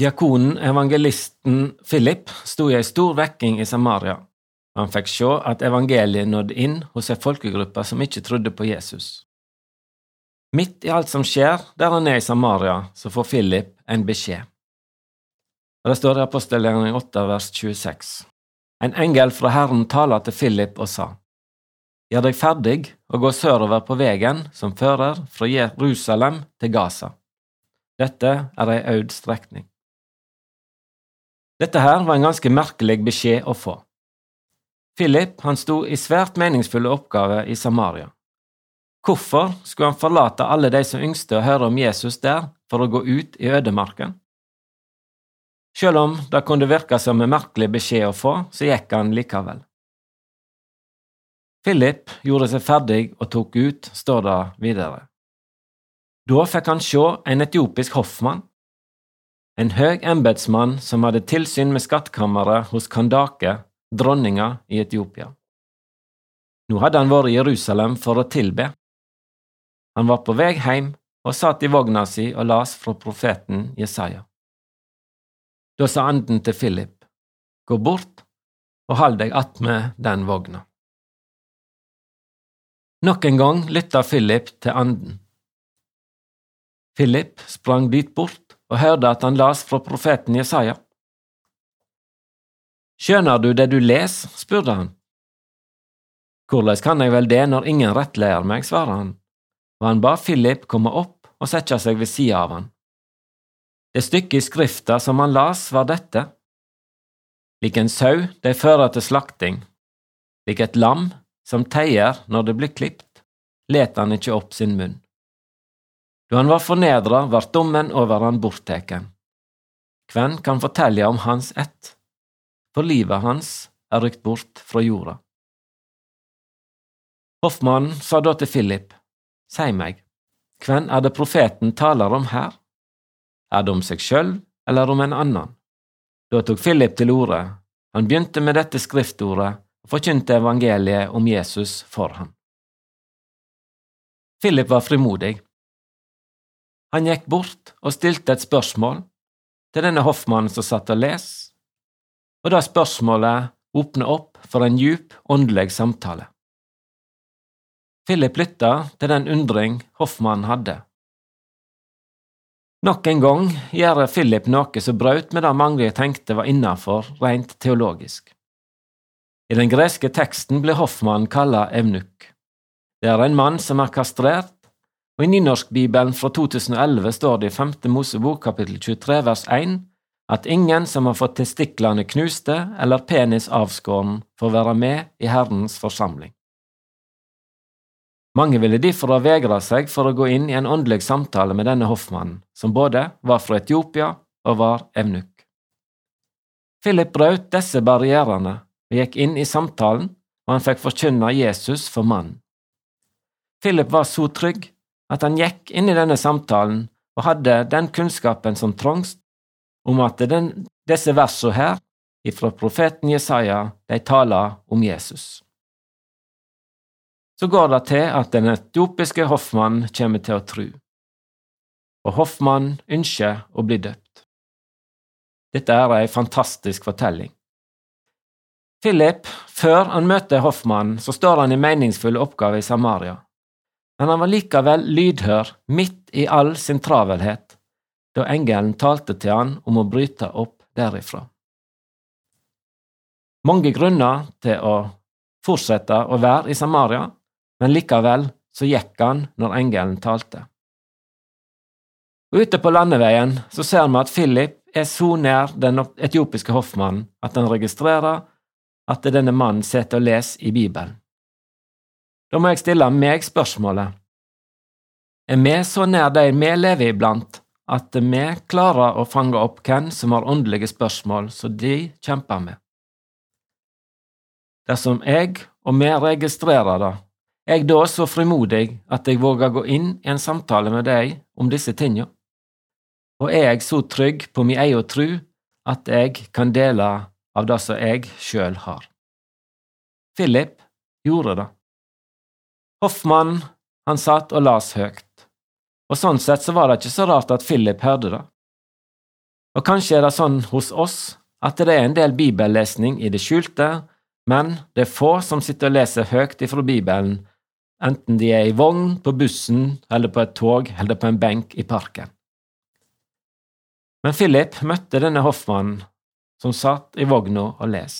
Diakonen, evangelisten Philip, sto i ei stor vekking i Samaria. Han fikk se at evangeliet nådde inn hos ei folkegruppe som ikke trodde på Jesus. Midt i alt som skjer der han er i Samaria, så får Philip en beskjed. Og Det står i apostelgjerningen 8, vers 26. En engel fra Herren taler til Philip og sa, Gjør deg ferdig og gå sørover på vegen som fører fra Jerusalem til Gaza. Dette er ei øyd strekning. Dette her var en ganske merkelig beskjed å få. Philip han sto i svært meningsfulle oppgaver i Samaria. Hvorfor skulle han forlate alle de som yngste å høre om Jesus der, for å gå ut i ødemarken? Selv om det kunne virke som en merkelig beskjed å få, så gikk han likevel. Philip gjorde seg ferdig og tok ut, står det videre. Da fikk han se en etiopisk hoffmann en høy embetsmann som hadde tilsyn med skattkammeret hos Kandake, dronninga i Etiopia. Nå hadde han vært i Jerusalem for å tilbe. Han var på vei hjem og satt i vogna si og las fra profeten Jesaja. Da sa anden til Philip, gå bort og hold deg attmed den vogna. Nok en gang lytta Philip til anden. Philip sprang dit bort og hørte at han las fra profeten Jesaja. Skjønner du det du les? spurte han. Hvordan kan jeg vel det når ingen rettleder meg, svarer han, og han ba Philip komme opp og sette seg ved sida av han. Det stykket i skrifta som han las, var dette. Lik en sau de fører til slakting, lik et lam som teier når det blir klipt, let han ikke opp sin munn. Da han var fornedra, ble dommen over han bortteken. Hvem kan fortelle om hans ett? For livet hans er rykt bort fra jorda. Hoffmannen sa da til Philip, Si meg, hvem er det profeten taler om her? Er det om seg sjøl eller om en annen? Da tok Philip til orde. Han begynte med dette skriftordet og forkynte evangeliet om Jesus for ham. Philip var frimodig. Han gikk bort og stilte et spørsmål til denne hoffmannen som satt og les, og det spørsmålet åpnet opp for en djup åndelig samtale. Philip lytta til den undring hoffmannen hadde. Nok en gang gjør Philip noe som brøt med det mange tenkte var innafor rent teologisk. I den greske teksten blir hoffmannen kalla evnuk. Det er en mann som er kastrert og I Nynorskbibelen fra 2011 står det i 5. Mosebok kapittel 23 vers 1 at ingen som har fått testiklene knuste eller penis avskåren, får være med i Herrens forsamling. Mange ville derfor ha vegra seg for å gå inn i en åndelig samtale med denne hoffmannen, som både var fra Etiopia og var evnuk. Philip brøt disse barrierene og gikk inn i samtalen, og han fikk forkynne Jesus for mannen. Philip var så trygg at han gikk inn i denne samtalen og hadde den kunnskapen som trongst om at den, disse versene her, ifra profeten Jesaja, de taler om Jesus. Så går det til at den etiopiske hoffmannen kommer til å tru, og hoffmannen ønsker å bli døpt. Dette er ei fantastisk fortelling. Philip, før han møter hoffmannen, så står han i meningsfull oppgave i Samaria men han var likevel lydhør midt i all sin travelhet da engelen talte til han om å bryte opp derifra. Mange grunner til å fortsette å være i Samaria, men likevel så gikk han når engelen talte. Og Ute på landeveien så ser vi at Philip er så nær den etiopiske hoffmannen at han registrerer at denne mannen sitter og leser i Bibelen. Da må jeg stille meg spørsmålet, er vi så nær de vi lever iblant, at vi klarer å fange opp hvem som har åndelige spørsmål som de kjemper med? Dersom jeg og vi registrerer det, er jeg da så frimodig at jeg våger gå inn i en samtale med deg om disse tingene? Og er jeg så trygg på min egen tru at jeg kan dele av det som jeg sjøl har? Philip gjorde det. Hoffmann, han satt og las høyt, og sånn sett så var det ikke så rart at Philip hørte det. Og kanskje er det sånn hos oss at det er en del bibellesning i det skjulte, men det er få som sitter og leser høyt ifra Bibelen, enten de er i vogn, på bussen eller på et tog eller på en benk i parken. Men Philip møtte denne hoffmannen som satt i vogna og les.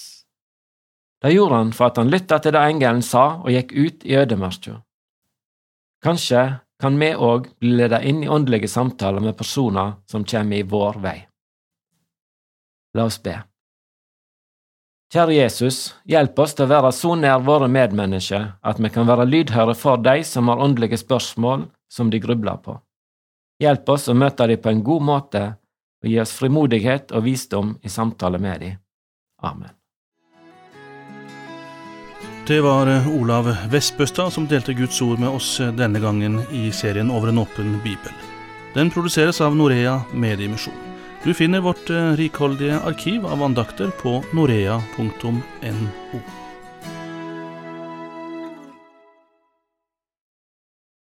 Det gjorde han for at han lytta til det engelen sa og gikk ut i ødemarka. Kanskje kan vi òg bli ledet inn i åndelige samtaler med personer som kommer i vår vei. La oss be. Kjære Jesus, hjelp oss til å være så nær våre medmennesker at vi kan være lydhøre for de som har åndelige spørsmål som de grubler på. Hjelp oss å møte dem på en god måte og gi oss frimodighet og visdom i samtale med dem. Amen. Det var Olav Vestbøstad som delte Guds ord med oss denne gangen i serien Over en åpen bibel. Den produseres av Norea Mediemisjon. Du finner vårt eh, rikholdige arkiv av andakter på norea.no.